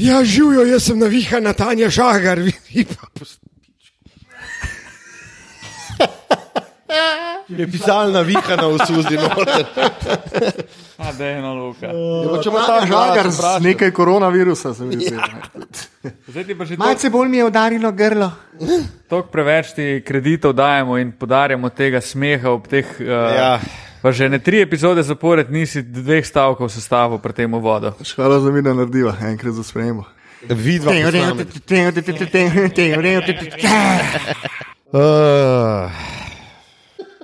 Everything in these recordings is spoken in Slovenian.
Ja, živijo, jaz sem navihana Tanja Žagar, vi pa Je pisalna vihana v suzi noter. A, da je na luka. Ja, če ima ta žagar z nekaj koronavirusa, se mi zdi. Že Malce bolj mi je udarilo grlo. toliko preveč ti kreditov dajemo in podarjamo tega smeha ob teh. Uh, Ja. Pa že ne tri epizode zapored nisi dveh stavkov sestavil pri tem vodu. Hvala za mi, da narediva, enkrat za sprejemo. Vidva uh,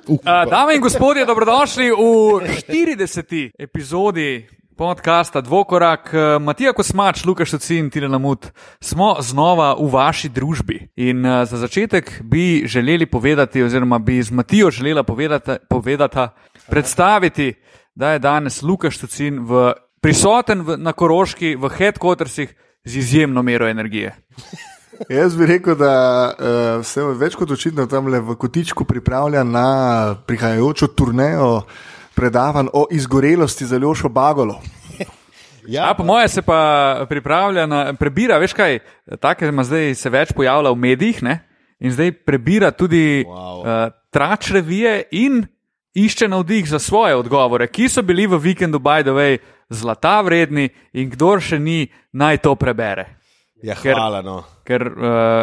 Uh, dame in gospodje, dobrodošli v 40. epizodi podcasta Dvokorak. Eh, Matija Kosmač, Lukaš Tuci in Tine Lamut smo znova v vaši družbi. In uh, za začetek bi želeli povedati, oziroma bi z Matijo želela povedati, povedati predstaviti, da je danes Lukaš Tucin v, prisoten v, na Koroški v headquartersih z izjemno mero energije. Jaz bi rekel, da uh, se več kot očitno tam le v kotičku pripravlja na prihajajočo turnejo predavanj o izgorelosti za Ljošo Bagolo. Ja, po moje se pa pripravlja na prebira, veš kaj, take ima zdaj se več pojavlja v medijih ne? in zdaj prebira tudi wow. uh, trač revije in išče navdih za svoje odgovore, ki so bili v vikendu, by the way, zlata vredni in kdor še ni, naj to prebere. Ja, Ker- hvala. No. Ker, uh,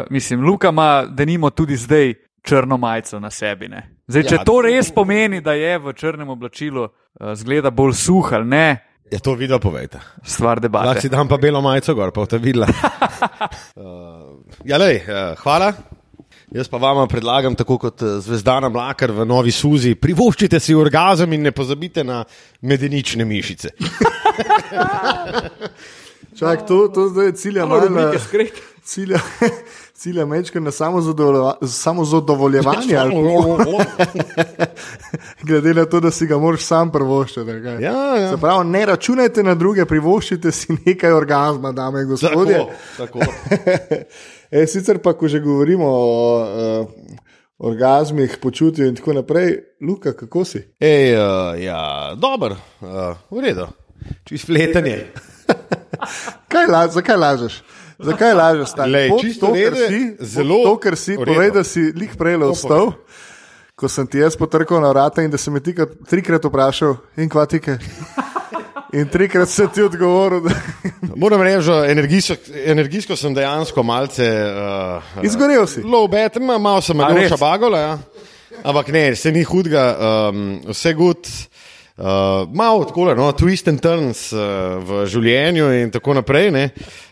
mislim, Luka ima, da nimo tudi zdaj črno majico na sebi. Ne? Zdaj, če Ja, to res pomeni, da je v črnem oblačilu, uh, zgleda bolj suh ali ne, Ja, to vidva povejte. stvar Lahko debate. si dam pa belo majico gor, pa boste videla. uh, ja, lej, uh, hvala. Jaz pa vama predlagam, tako kot eh, Zvezdana Mlakar v Novi Suzi, privoščite si orgazem in ne pozabite na medenične mišice. Čak, to, to zdaj cilja malo na, Rubrike skrit. cilja, cilja mečka na samozadovoljevanje. ali Glede na to, da si ga moraš sam prvoščiti. ali kaj? Ja, ja. Se pravi, ne računajte na druge, privoščite si nekaj orgazma, dame in gospodje. Tako, tako. E, sicer pa, ko že govorimo o uh, orgazmih, počutju in tako naprej, Luka, kako si? Ej, uh, ja, dober, uh, v redu, čist fletanje. Kaj la, zakaj lažeš? Zakaj lažeš? Pot čisto to, kar si, zelo to, kar si, povej, da si lih prej ostal. Ko sem ti jaz potrkal na vrata in da si me ti krat- trikrat vprašal, in kva tike. In trikrat sem ti odgovoril, da Moram reči, energijsko, energijsko sem dejansko malce. Uh, izgorel si. Low ma- malo sem imel res? šabagola, ja. ampak ne, se ni hudega, um, vse gud. Uh, malo tako, no, twist and turns uh, v življenju in tako naprej. Ne.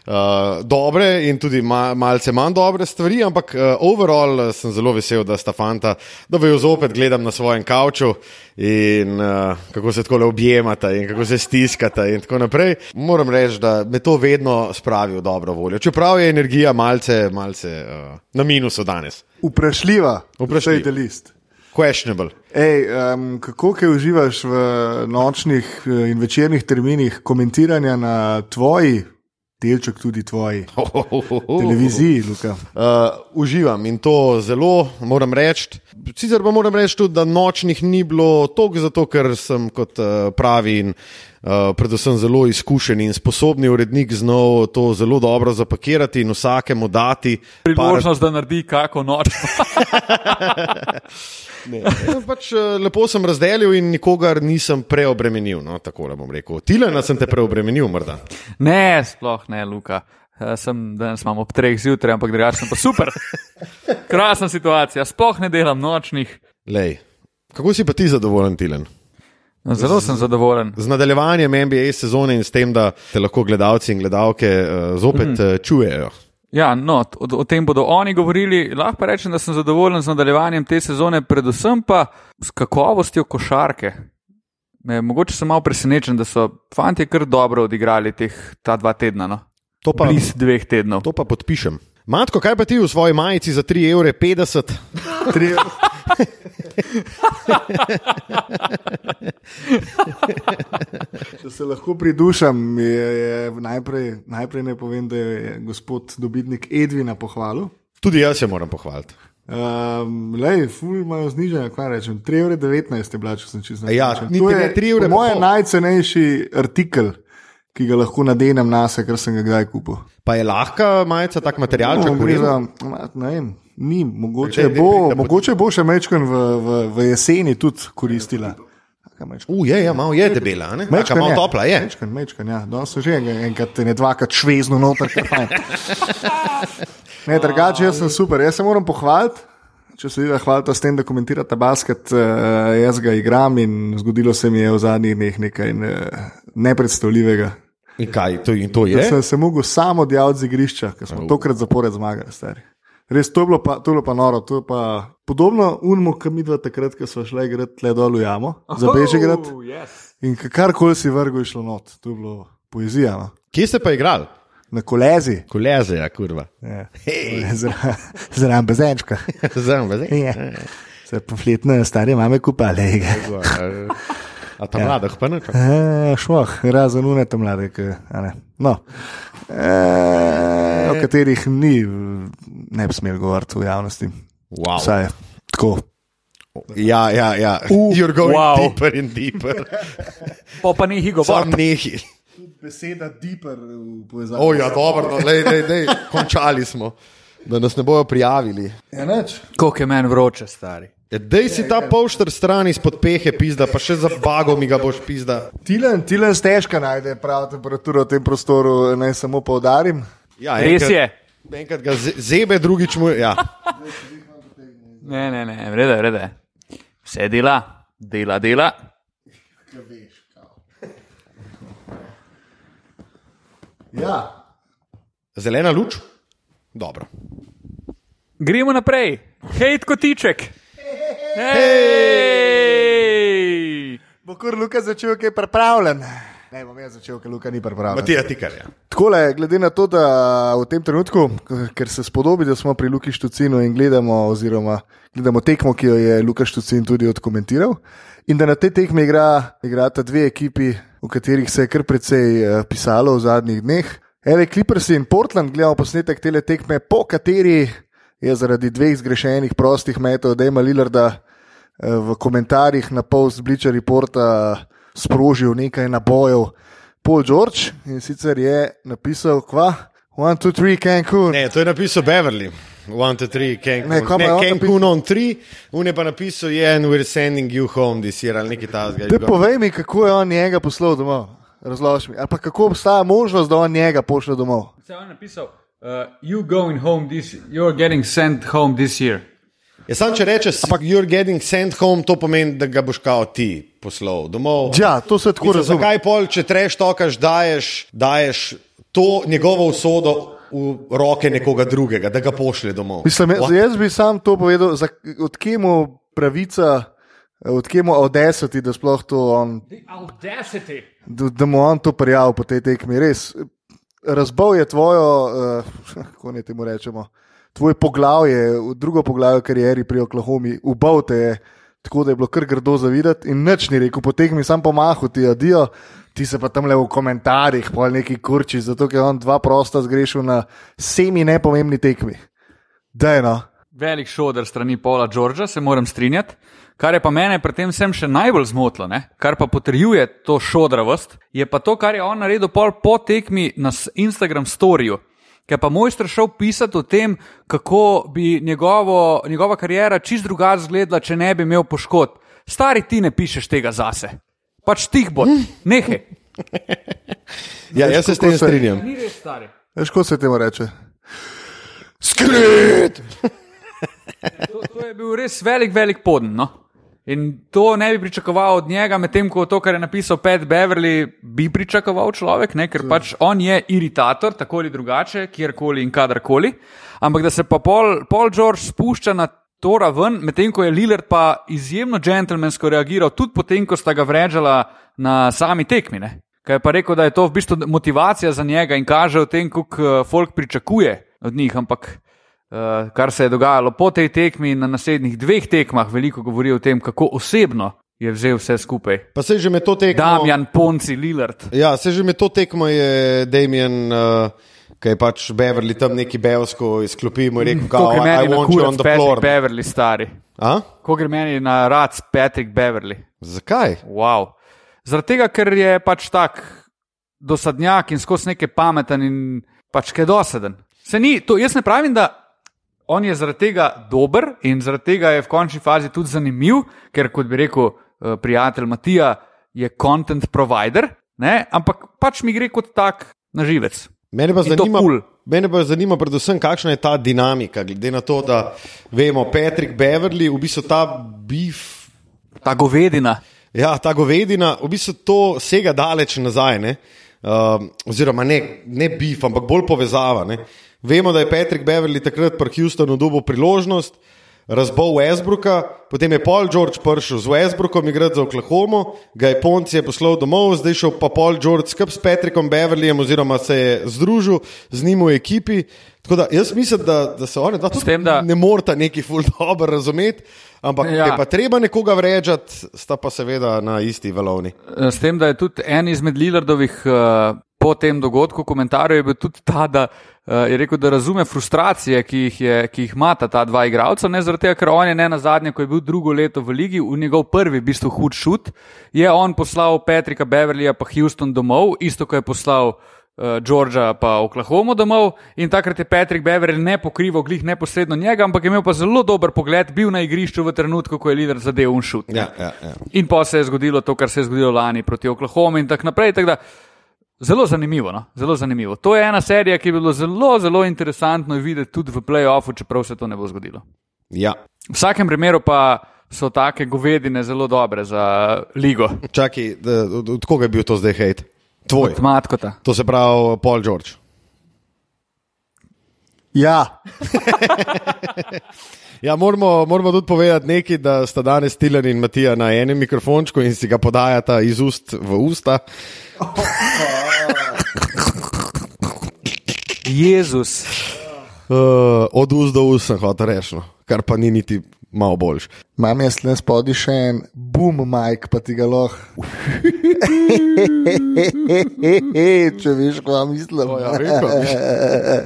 Uh, dobre in tudi ma, malce manj dobre stvari, ampak uh, overall sem zelo vesel, da sta fanta, da jo zopet gledam na svojem kavču in uh, kako se tako objemata in kako se stiskata in tako naprej. Moram reči, da me to vedno spravi v dobro voljo. Čeprav je energija malce, malce uh, na minusu danes. Vprašljiva, Vprašljiva. vprašljiva. list. Questionable. Ej, um, kako kaj uživaš v nočnih eh, in večernih terminih komentiranja na tvoji, delček tudi tvoji televiziji, Luka? Uh, uživam in to zelo, moram reči. Sicer pa moram reči tudi, da nočnih ni bilo toliko, zato ker sem kot uh, pravi in uh, predvsem zelo izkušen in sposobni urednik znal to zelo dobro zapakirati in vsakemu dati. Priložnost, da naredi kako noč. Ne, ja, pač, eh, lepo sem razdelil in nikogar nisem preobremenil. No, tako le bom rekel. Tilena sem te preobremenil, morda. Ne, sploh ne, Luka. Eh, Sem danes imam ob treh zjutraj, ampak drugače sem pa super. Krasna situacija, sploh ne delam nočnih. Lej. Kako si pa ti zadovoljen, Tilen? No, Zelo sem zadovoljen. Z nadaljevanjem NBA sezone in s tem, da te lahko gledalci in gledalke uh, zopet mm -hmm. čujejo. Ja, no, o, o tem bodo oni govorili. Lahko pa rečem, da sem zadovoljen z nadaljevanjem te sezone, predvsem pa s kakovostjo košarke. Me, mogoče sem malo presenečen, da so fanti kar dobro odigrali teh ta dva tedna. No. To pa, Bliz dveh tednov. to pa podpišem. Matko, kaj pa ti v svoji majici za 3,50 evra? Če se lahko pridušam, je, je najprej, najprej ne povem, da je gospod dobitnik Edvina pohvalil. Tudi jaz se moram pohvaliti. Um, lej, ful imajo znižanje, kaj rečem. 3,19 je bila, če sem čisto Ja, natančen. niti To je 3 evre po pa moje pol. najcenejši artikel, ki ga lahko nadenem na sebe, ker sem ga kdaj kupil. Pa je lahka majica, tak material, če No, gre govorimo. za, ne vem, ni, mogoče daj, bo, pridite, mogoče bo še mečken v, v, v jeseni tudi koristila. Taka majčkena. U, je, ja, malo je debela, ne? Mečken malo je. topla je. Mečken, mečken, ja. Danes sem že en- enkrat, ne dvakrat švezno noter. Ne, drugače, jaz sem super. Jaz se moram pohvaliti. Če se vi hvalite s tem, da komentirate basket, uh, jaz ga igram in zgodilo se mi je v zadnjih dneh nekaj uh, nepredstavljivega. In kaj, to, in to Da je? sem se mogel samo odjaviti z igrišča, ker smo tokrat zapored zmagali, stari. Res, to je bilo pa, to je bilo pa noro. Pa podobno unmu, ki mi dva takrat, ko smo šli igrati le dol v jamo, za Bežigrad. Oh, yes. In karkoli si vrgel, je šlo not. To je bilo poezija. No? Kje ste pa igrali? Na kolezi. Koleze, ja, kurva. Ja. Zra- Zraven bezenčka. Zdaj, zdaj. Ja. Se pofletne stare mame kupale. A ta mlada, pa ne čaka. E, šmoh, razen une tam mlade, ki, ne. No. E, o katerih ni, ne bi smel govoriti v javnosti. Wow. Vsaj tako. Ja, ja, ja. You're going wow. deeper in deeper. Pa pa ni higo, Sam nehi. Beseda deeper v povezavi. O, ja, dobro, no, lej, lej, lej. končali smo. Da nas ne bojo prijavili. Ja. Koliko je meni vroče, stari. Ja, Dej si ta polšter stran izpod pehe, pizda, pa še za bago mi ga boš pizda. Tilen, tilen stežka najde prav temperaturo v tem prostoru, naj samo poudarim. Ja, Res enkrat- je. Enkrat ga ze- zebe, drugič mu. Ja. Ne, ne, ne, vrede, vrede. Vse dela, dela, dela. Ja. Zelena luč? Dobro. Gremo naprej. Hejt kotiček. Hej! Bo kar Luka začel, ki je pripravljen. Ne, bom jaz začel, ker Luka ni pripravljen. Matija Tikar. Ja. Takole, glede na to, da v tem trenutku, ker se spodobi, da smo pri Luki Štucinu in gledamo, oziroma gledamo tekmo, ki jo je Luka Štucin tudi odkomentiral, in da na tej tekmi igra, igrata dve ekipi, v katerih se je kar precej eh, pisalo v zadnjih dneh. LA Clippers in Portland, gledamo posnetek tele tekme, po kateri je zaradi dveh zgrešenih prostih metov Dejma Lillarda eh, v komentarjih na post Bleacher Reporta sprožil nekaj nabojev. Paul George in sicer je napisal, kva, 1, 2, 3, Cancun. Ne, to je napisal Beverly. 1, 2, 3, Cancun. Ne, pa Ne, je on Cancun on 3, un je pa napisal, yeah, and we're sending you home this year, ali nekaj tasga. Te povej mi, kako je on njega poslal domov. Razloži mi. Ali pa kako obstaja možnost, da on njega pošlje domov. Se je on napisal, uh, you going home this, you're getting sent home this year. Ja, sam če rečeš, ampak you're getting sent home, to pomeni, da ga boš kao ti poslal domov. Ja, to se tako razume. Zakaj pol, če treš tokaš, daješ, daješ to njegovo usodo v roke nekoga drugega, da ga pošlje domov? Mislim, jaz, What? jaz bi sam to povedal, za- odkje mu pravica, odkje mu audacity, da sploh to on audacity. da, da mu on to prijavil po tej tekmi. Res, razbal je tvojo, uh, kako ne temu rečemo, tvoje poglavje, drugo poglavje karieri pri Oklahomi, ubal te je, tako da je bilo kar grdo zavidati in nič ni rekel, po tekmi sam pomahal ti adijo. Ti se pa tam le v komentarjih, pa neki kurči, zato ker on dva prosta zgrešil na semi nepomembni tekmi. Dejno. Velik šoder strani Paula Georgea, se moram strinjati. Kar je pa mene pri tem vsem še najbolj zmotilo, ne? kar pa potrjuje to šodravost, je pa to, kar je on naredil pol po tekmi na Instagram storju. Ker pa mojster šel pisati o tem, kako bi njegovo, njegova karijera čist drugače izgledala, če ne bi imel poškodb. Stari ti ne pišeš tega zase. Pač tih bo, nehaj. Ja, jaz se s tem strinjam. Ni res stari. Veš, kako se temu reče? Skrit! To, to je bil res velik, velik podn. No? In to ne bi pričakoval od njega, medtem ko to, kar je napisal Pat Beverly, bi pričakoval človek, ne? ker pač on je iritator, tako ali drugače, kjerkoli in kadarkoli. Ampak da se pa Paul, Paul George spušča na to raven, medtem ko je Lillard pa izjemno džentlmensko reagiral, tudi potem, ko sta ga vrežala na sami tekmi. Ne? Kaj je pa rekel, da je to v bistvu motivacija za njega in kaže o tem, koliko folk pričakuje od njih. Ampak Uh, kar se je dogajalo po tej tekmi in na naslednjih dveh tekmah, veliko govori o tem, kako osebno je vzel vse skupaj. Pa se že med to tekmo. Damjan, Ponci, Lillard. Ja, se že med to tekmo je Damien, uh, ki je pač Beverly tam neki belsko izklopil in je rekel, Kako I meni na kurac the Patrick floor. Beverly, stari. A? Kako gre meni na rad Patrick Beverly. Zakaj? Wow. Zaradi tega, ker je pač tak dosadnjak in skozi nekaj pameten in pač kaj doseden. Se ni, to, jaz ne pravim, da on je zaradi tega dober in zaradi tega je v končni fazi tudi zanimiv, ker kot bi rekel uh, prijatelj Matija, je content provider, ne? ampak pač mi gre kot tak na živec. Mene pa In zanima, kul. mene pa zanima predvsem, kakšna je ta dinamika, glede na to, da vemo, Patrick Beverly, v bistvu ta bif. Ta govedina. Ja, ta govedina, v bistvu to sega daleč nazaj, ne? uh, oziroma ne, ne bif, ampak bolj povezava. Ne? Vemo, da je Patrick Beverly takrat pri Houstonu dobil priložnost, razbol Westbrooka, potem je Paul George prišel z Westbrookom igrati za Oklahomo, ga je Ponci je poslal domov, zdaj šel pa Paul George skupaj s Patrickom Beverlyjem, oziroma se je združil z njim v ekipi. Tako da jaz mislim, da, da se oni dva tudi tem, da- ne morata neki ful dobro razumeti. Ampak, ja. Pa treba nekoga vrežati, sta pa seveda na isti valovni. S tem, da je tudi en izmed Lillardovih uh, po tem dogodku komentarjev je bil tudi ta, da uh, je rekel, da razume frustracije, ki jih, je, ki jih imata ta dva igralca. Ne zaradi tega, ker on je ne na zadnje, ko je bil drugo leto v ligi, v njegov prvi, v bistvu hud šut, je on poslal Patrika Beverlyja pa Houston domov, isto ko je poslal. uh, Georgia pa Oklahomo domov in takrat je Patrick Beverly ne pokrival glih neposredno njega, ampak je imel pa zelo dober pogled, bil na igrišču v trenutku, ko je lider zadev un šut. Ja, ja, ja. In pa se je zgodilo to, kar se je zgodilo lani proti Oklahomi in tako naprej. Tak da, zelo zanimivo, no? zelo zanimivo. To je ena serija, ki je bilo zelo, zelo interesantno videti tudi v playoffu, čeprav se to ne bo zgodilo. ja. V vsakem primeru pa so take govedine zelo dobre za ligo. Čakaj, od, koga je bil to zdaj hejt? Tvoj. Od Matkota. To se pravi Paul George. Ja, Ja, moramo, moramo tudi povedati nekaj, da sta danes Tilan in Matija na enem mikrofončku in si ga podajata iz ust v usta. Jezus. Uh, od ust do ust sem hotel reči, no. kar pa ni niti malo boljš. imam jaz le spodaj še en boom, Mike, pa ti ga lahko. Če veš, kaj mislim. ja, vem.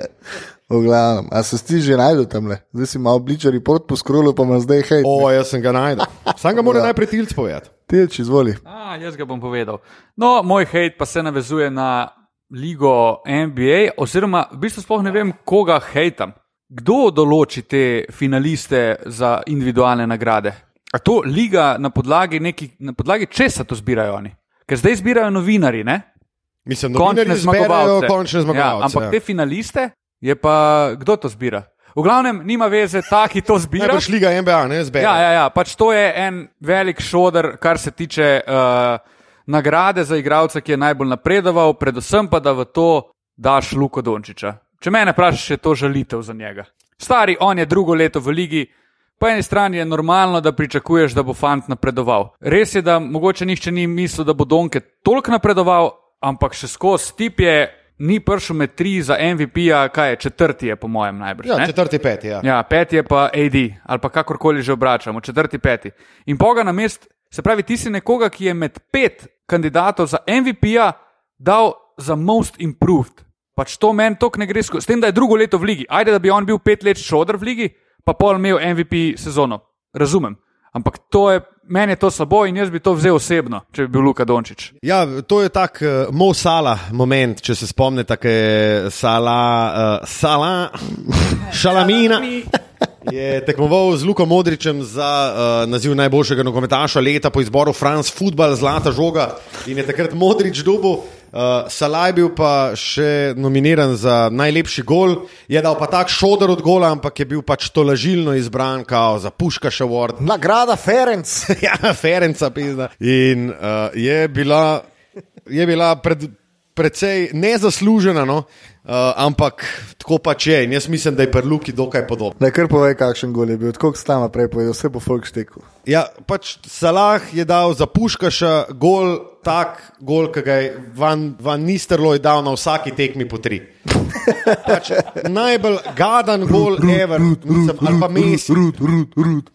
V glavnem, a se ti že najdel tam le? Zdaj si malo bličer report poskrolil, pa me zdaj hej. O, jaz sem ga najdel. Sam ga mora najprej tilc povedati. Tilč, izvoli. A, jaz ga bom povedal. No, moj hate pa se navezuje na ligo NBA, oziroma v bistvu sploh ne vem, koga hejtam. Kdo določi te finaliste za individualne nagrade? A to liga na podlagi, neki, na podlagi česa to zbirajo oni? Ker zdaj zbirajo novinari, ne? Mislim, končne novinarji zberejo zmagovalce. končne zmagovalce. Ja, ampak ja. te finaliste je pa kdo to zbira? V glavnem, nima veze, ta, ki to zbira. Najbrž liga NBA, ne zbere. Ja, ja, ja, pač to je en velik šoder, kar se tiče uh, nagrade za igralca, ki je najbolj napredoval, predvsem pa, da v to daš Luko Dončiča. Če mene vprašaš, je to žalitev za njega. Stari, on je drugo leto v ligi. Po eni strani je normalno, da pričakuješ, da bo fant napredoval. Res je, da mogoče nihče ni mislil, da bo Donke toliko napredoval, ampak še skozi tip je, ni prišel med tri za MVP-ja, kaj je četrti, je po mojem najbrž. Ja, ne? četrti, peti. Ja. Ja, peti je pa AD, ali pa kakorkoli že obračamo, četrti, peti. In poga na mest, se pravi, ti si nekoga, ki je med pet kandidatov za MVP-ja dal za most improved. Pač to meni tok ne gre skozi. S tem, da je drugo leto v ligi. Ajde, da bi on bil pet let šodr v ligi, pa pol imel MVP sezono. Razumem. Ampak to je, meni je to slabo in jaz bi to vzel osebno, če bi bil Luka Dončić. Ja, to je tak uh, Mo Sala moment, če se spomnite, ki je Sala, uh, Sala, Šalamina. Je tekmoval z Luko Modričem za uh, naziv najboljšega nogometaša leta po izboru France Football Zlata žoga in je takrat Modrič dobil. Uh, Salah je bil pa še nominiran za najlepši gol, je dal pa tak šodor od gola, ampak je bil pač to lažilno izbran, kao za Puškaš Award. Nagrada Ferenc. ja, Ferenca pizda. In uh, je bila, je bila pred, precej nezaslužena, no? uh, ampak tako pač je. In jaz mislim, da je pri Luki dokaj podobno. Ne, kar povej, kakšen gol je bil, tako kot stama prej povedal, vse po folk šteku. Ja, pač Salah je dal za Puškaša gol, tak gol, ki ga je Van, van Nisterloj dal na vsaki tekmi po tri. Pač, najbolj gadan gol, ever, mislim, ali pa Messi. Rud, rud, rud.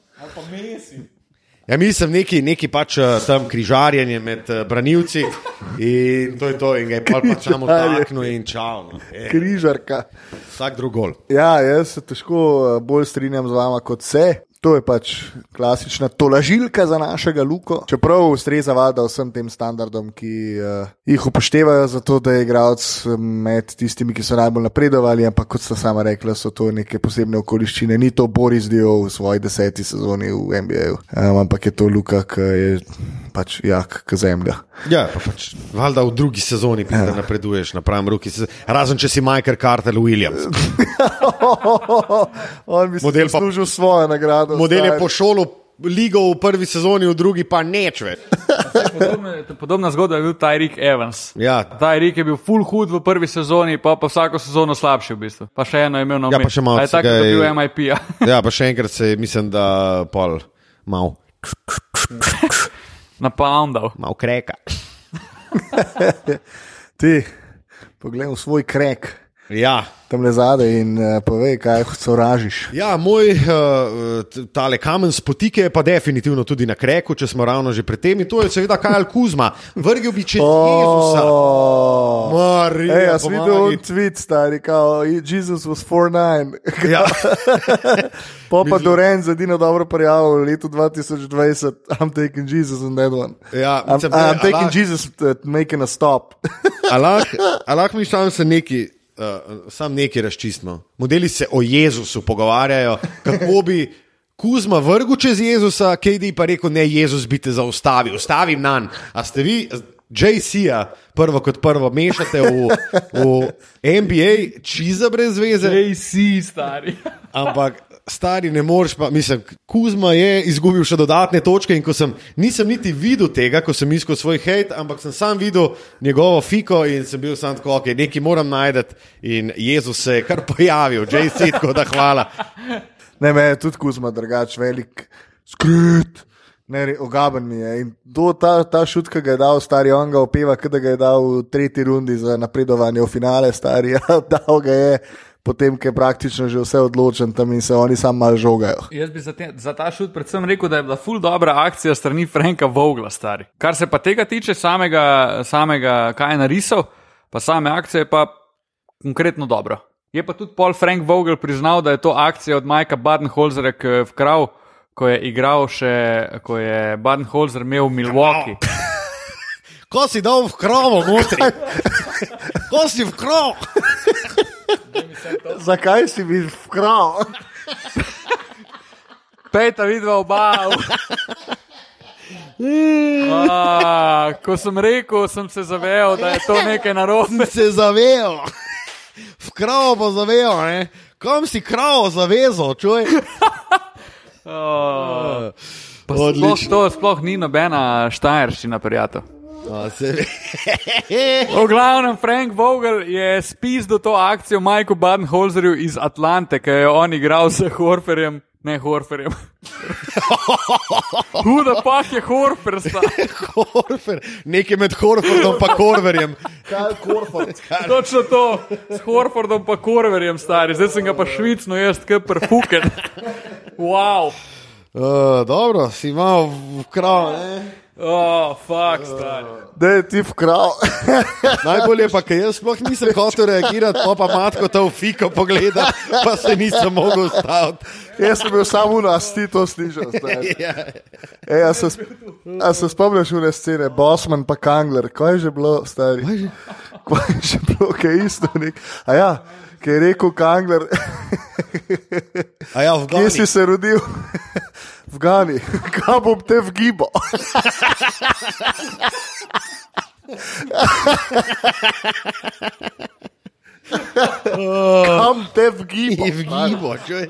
Ja, mislim, neki, neki pač uh, tam križarjenje med uh, branilci in to je to, in ga je pol pač samo taknil in čal. No. E, Križarka. vsak drug gol. Ja, jaz se težko eh, bolj strinjam z vama kot se. To je pač klasična tolažilka za našega Luko. Čeprav ustreza valjda vsem tem standardom, ki uh, jih upoštevajo, zato da je igralec med tistimi, ki so najbolj napredovali, ampak kot sta sama rekla, so to neke posebne okoliščine. Ni to Boris Dio v svoji deseti sezoni v NBA, um, ampak je to Luka, ki je pač jak, kot zemlja. Ja, pa pač, valjda v drugi sezoni ja. napreduješ na pravem roki, razen če si Michael Carter Williams. On bi si služil svojo nagrado. Model je pošolil ligo v prvi sezoni, v drugi pa neč več. Podobna, podobna zgodba je bil Tyreek Evans. Ja. Tyreek je bil full hud v prvi sezoni, pa pa vsako sezono slabši v bistvu. Pa še eno je imel na Ja, pa še malo tako, da je je- bil MIP. -ja. Ja, pa še enkrat se je, mislim, da pol mal, Napoundal. mal kreka. Ti, poglej v svoj krek, Ja. Tam le zadaj in uh, povej, kaj sovražiš. Ja, moj uh, tale kamen spotike je pa definitivno tudi na kreku, če smo ravno že pri tem. In to je seveda Kajal Kuzma. Vrgel bi čez Jezusa. Oh. Marija, Ej, jaz pomagaj. videl tweet, stari, kao, Jezus was 4-9. Ja. Pa pa Doren za Dino dobro prijavil v letu 2020, I'm taking Jesus on that one. Ja, I'm, I'm a taking lahko- Jesus making a stop. Lahko mi tam se neki. Uh, sam nekaj razčistimo. Modeli se o Jezusu pogovarjajo, kako bi Kuzma vrgel čez Jezusa, KD pa rekel: Ne, Jezus bi te zaustavil, stavim na njega. A ste vi, JC-ja, prvo kot prvo, mešate v, v NBA, čiza brez veze. JC, stari. Ampak stari ne moreš, pa mislim, Kuzma je izgubil še dodatne točke. In ko sem, nisem niti videl tega, ko sem iskal svoj hate, ampak sem sam videl njegovo fiko in sem bil sam tako, ok, nekaj moram najti. In Jezus se je kar pojavil, JC, tako da hvala. Ne, me je tudi Kuzma drugač velik, skrit. Ne, ogaben mi je. In to, ta, ta šut, ki ga je dal, stari on ga opeva, da ga je dal v tretji rundi za napredovanje v finale, stari. Ja, dal ga je, potem, ko je praktično že vse odločen tam in se oni sam mal žogajo. Jaz bi za, te, za ta šut predvsem rekel, da je bila full dobra akcija strani Franka Vogla, stari. Kar se pa tega tiče, samega, samega kaj je narisal, pa same akcije, pa konkretno dobro. Je pa tudi Paul Frank Vogel priznal, da je to akcija od Majka Badenholzera k- vkrav, ko je igral še, ko je Badenholzer imel v Milwaukee. Ko si dal v krovo, notri. Ko si v krovo. Zakaj si mi vkral? Peta vidva oba. A, ko sem rekel, sem se zavedal, da je to nekaj narobe. Se zavejo. V krovo pa zavejo, ne? Kam si krovo zavezal, čuj? Oh. Pa sploh, to sploh ni nobena štajerščina, prijatelj. A, se. V glavnem, Frank Vogel je spisal to akcijo Majku Badenholzerju iz Atlante, ki je on igral z Horferjem. Ne, Horferjem. Huda pa je Horfer. Horfer, nekaj med Horfordom in Korverjem. Kaj korfort? Točno to, s Horfordom pa Korverjem, stari. Zdaj sem ga pa švicno jaz, kot prfuken. Wow. Uh, dobro, si imel v kravu. Oh, fuck, stari. Da je ti vkral. Najbolje pa, ker jaz sploh nisem hotel reagirati, pa pa matko to v fiko pogleda, pa se nisem mogel ustaviti. Jaz sem bil samo na sti to slišal. stari. Ej, a, se, a se spomniš une scene, Bosman pa Kangler, kaj je že bilo, stari? Kaj je že bilo, kaj je isto nek. A ja, kaj je rekel Kangler, ja, v kje si se rodil? V Gani, kam bom te vgibal? Kam te vgibal? v gibo, čuj.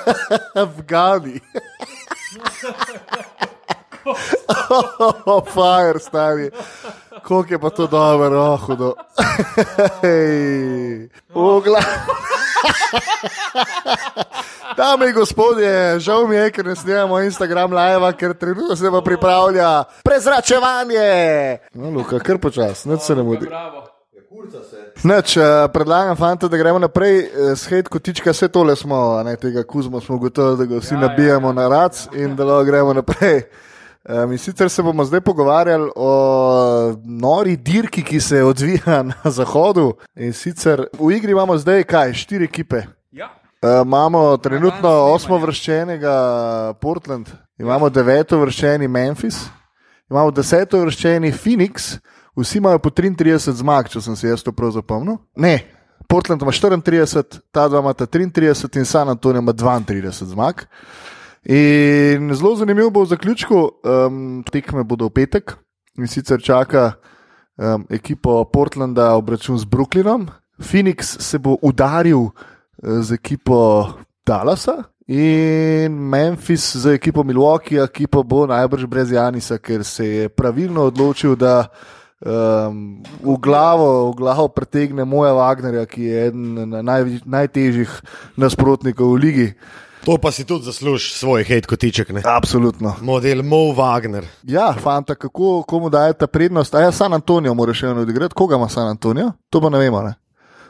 v Gani. Oh, fire, stari. Koliko je pa to dobro, oh, hudo. Glavu. Dame in gospodje, žal mi je, ker ne snemamo Instagram live, ker trenutno se pa pripravlja prezračevanje. No, Luka, kar počas, nič se ne mudi. Neč, eh, predlagam, fanta, da gremo naprej. eh, S hate kotička, vse tole smo, ne tega kuzmo smo ugotovili, da ga vsi ja, nabijamo ja. na rac in da lahko gremo naprej. Um, in sicer se bomo zdaj pogovarjali o nori dirki, ki se odvija na zahodu. In sicer v igri imamo zdaj kaj, štiri ekipe. Ja. Uh, imamo trenutno osmo vrščenega Portland, imamo deveto vrščeni Memphis, imamo deseto vrščeni Phoenix, vsi imajo po 33 zmag, če sem si jaz to prav zapomnil. Ne, Portland ima 34, ta dva ima 33 in San Antonijo ima 32 zmag. In zelo zanimivo bo v zaključku, um, tekme bodo v petek in sicer čaka um, ekipo Portlanda obračun z Brooklynom. Phoenix se bo udaril uh, z ekipo Dallasa in Memphis z ekipo Milwaukee, ki pa bo najbrž brez Janisa, ker se je pravilno odločil, da um, v, glavo, v glavo pretegne moja Wagnerja, ki je eden naj, najtežjih nasprotnikov v ligi. To pa si tudi zaslužiš svoj hate kotiček. Ne? Absolutno. Model Mo Wagner. Ja, fanta, kako komu daje ta prednost? A ja, San Antonijo moraš še eno odigrati. Koga ima San Antonijo? To pa ne vemo. Ne?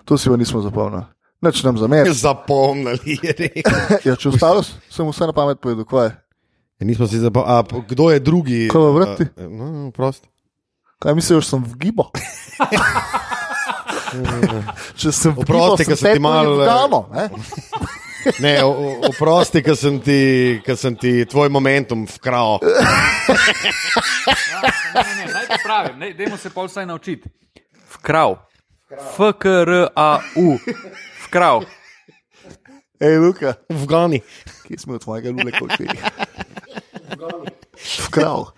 To si pa nismo zapomnili. Neč nam zameriti. Zapomnili je rekel. ja, če ostalo, sem vse na pamet povedal, kaj je. Ja, nismo si zapomnili. Kdo je drugi? Kaj pa vrti? A, No, prost. Kaj misliš, sem v gibo? Če sem v gibo, sem ti malo, eh, Damo, Ne, oprosti, ker sem, ti- ker sem ti tvoj momentum vkral. Ne, ne, naj ti pravim, ne, dajmo se pa vsaj naučiti. Vkrav. F-K-R-A-U. Vkrav. Ej, Luka, Vgani. kje smo od tvojega lule koči? Vkrav. Uh,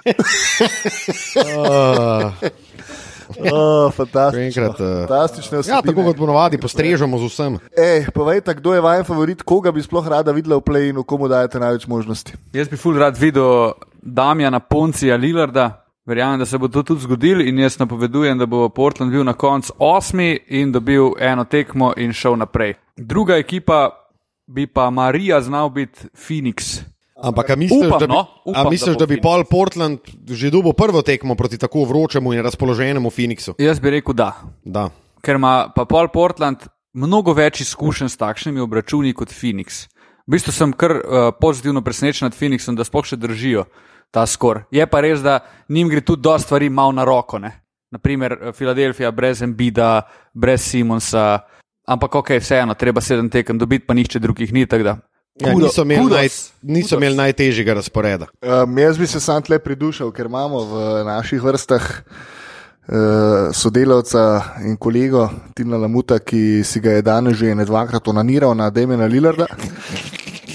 Oh, fantastično. enkrat, uh, Fantastično. ja, tako kot ponovadi, postrežemo z vsem. Ej, povejte, kdo je vaš favorit, koga bi sploh rada videla v play-inu, komu dajete največ možnosti? Jaz bi ful rad videl Damjana Poncija Lillarda. Verjamem, da se bo to tudi zgodilo in jaz napovedujem, da bo Portland bil na koncu osmi in dobil eno tekmo in šel naprej. Druga ekipa bi pa Marija znal biti Phoenix. Ampak, a misliš, Upam, da bi, no, a upam, misliš, da bo da bi. Paul Portland že dobil prvo tekmo proti tako vročemu in razpoloženemu Phoenixu? Jaz bi rekel da, Da. ker ima pa Paul Portland mnogo več izkušenj s takšnimi obračuni kot Phoenix. V bistvu sem kar uh, pozitivno presenečen nad Phoenixom, da sploh še držijo ta skor. Je pa res, da njim gre tudi dosta stvari malo na roko. Ne? Naprimer, Filadelfija brez Embida, brez Simonsa, ampak ok, vseeno, treba sedem tekem dobiti, pa nihče drugih ni. tako da. Ja, Kudo- niso imeli, kudos, naj, niso kudos. imeli najtežjega razporeda. Um, jaz bi se sam tle pridušal, ker imamo v naših vrstah uh, sodelavca in kolego Tina Lamuta, ki si ga je danes že ne dvakrat onaniral na Demena Lillarda.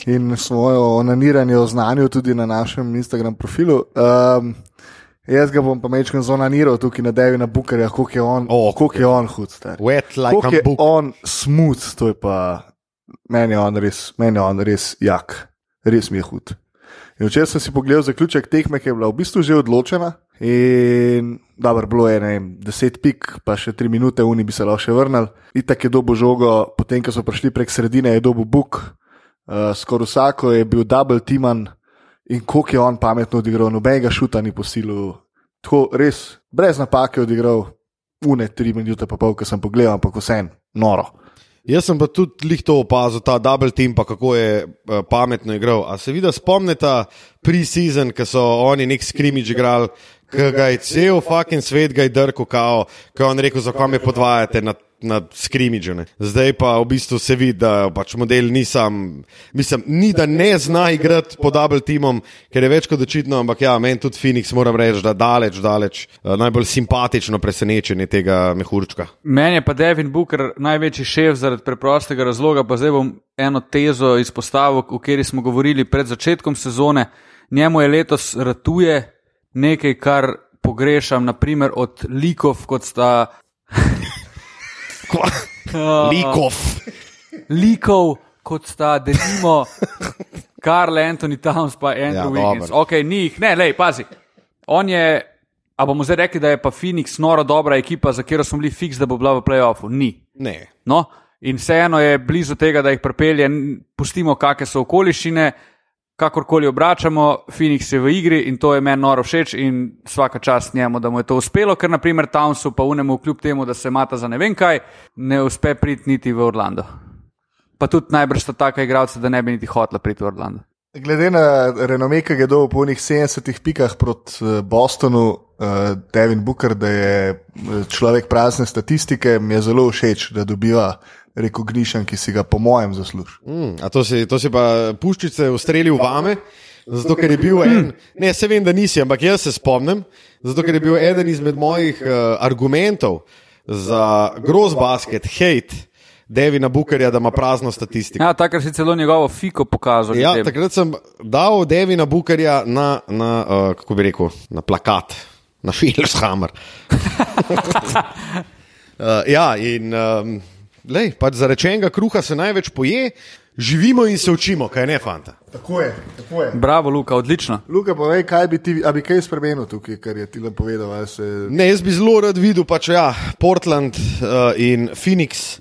In svoje onaniranje oznanil tudi na našem Instagram profilu. Um, jaz ga bom pa mečkam zonaniral tukaj na Devina Bukarja, koliko je on, O, koliko je on hud. Star. Wet like Koliko a je book. on smooth, to je pa meni je on res, meni je on res jak, res mi je hud. In včeraj sem si pogledal zaključek tekme, ki je bila v bistvu že odločena. In bilo je ne, vem, deset pik, pa še tri minute, uni bi se lahko še vrnili. Itak je dobo žogo, potem ko so prišli prek sredine, je dobo buk, uh, skoraj vsako je bil double timan in koliko je on pametno odigral, nobenega šuta ni posilu. Tako res, brez napake odigral, une tri minute, pa pol, ko sem pogledal, ampak vse en, noro. Jaz sem pa tudi lih to opazil, ta double team, pa kako je uh, pametno igral. A se vidi, spomnite pre-season, ko so oni nek skrimič igrali, ki ga je cel fucking svet ga je drko, kao, je on rekel, zakaj me podvajate na, na skrimiču. ne. Zdaj pa v bistvu se vidi, da pač model ni sam, mislim, ni da ne zna igrati po double teamom, ker je več kot očitno, ampak ja, meni tudi Phoenix moram reči, da daleč, daleč, uh, najbolj simpatično presenečenje tega mehurčka. Meni je pa Devin Booker največji šef zaradi preprostega razloga, pa zdaj bom eno tezo izpostavil, o kateri smo govorili pred začetkom sezone. Njemu je letos ratuje nekaj, kar pogrešam, naprimer od likov, kot sta. Likov. likov, kot sta denimo Karl Anthony Towns pa Andrew Ja, Wiggins. dobro. Ok, ni jih, ne, lej, pazi. On je, a bomo zdaj rekli, da je pa Phoenix noro dobra ekipa, za katero smo bili fiks, da bo bila v playoffu. Ni. Ne. No, in vseeno je blizu tega, da jih pripelje, N- pustimo, kakšne so okoliščine, kakorkoli obračamo, Phoenix je v igri in to je meni noro všeč in vsaka čast njemu, da mu je to uspelo, ker naprimer Townsu pa unemu, kljub temu, da se mata za ne vem kaj, ne uspe priti niti v Orlando. Pa tudi najbrž sta taka igralca, da ne bi niti hotela priti v Orlando. Glede na renome, ki je dobil po njih 70 pikah proti eh, Bostonu, uh, Devin Booker, da je eh, človek prazne statistike, mi je zelo všeč, da dobiva recognition, ki si ga, po mojem, zasluži. Mm, a to si, to si pa puščice ustrelil vame, zato ker je bil en. Ne, se vem, da nisi, ampak jaz se spomnim, zato ker je bil eden izmed mojih uh, argumentov za groz basket, hate. Devina Bukarja, da ima prazno statistiko. Ja, takrat si celo njegovo fiko pokazal. Ja, ljudem. takrat sem dal Devina Bukarja na, na uh, kako bi rekel, na plakat, na Filmshammer. uh, ja, in um, lej, pač za rečenega kruha se največ poje, živimo in se učimo, kaj ne, fanta. Tako je, tako je. Bravo, Luka, odlično. Luka, povej, kaj bi ti, a bi kaj spremenil tukaj, kar je ti le povedal. ali Se... Ne, jaz bi zelo rad videl, pač ja, Portland uh, in Phoenix.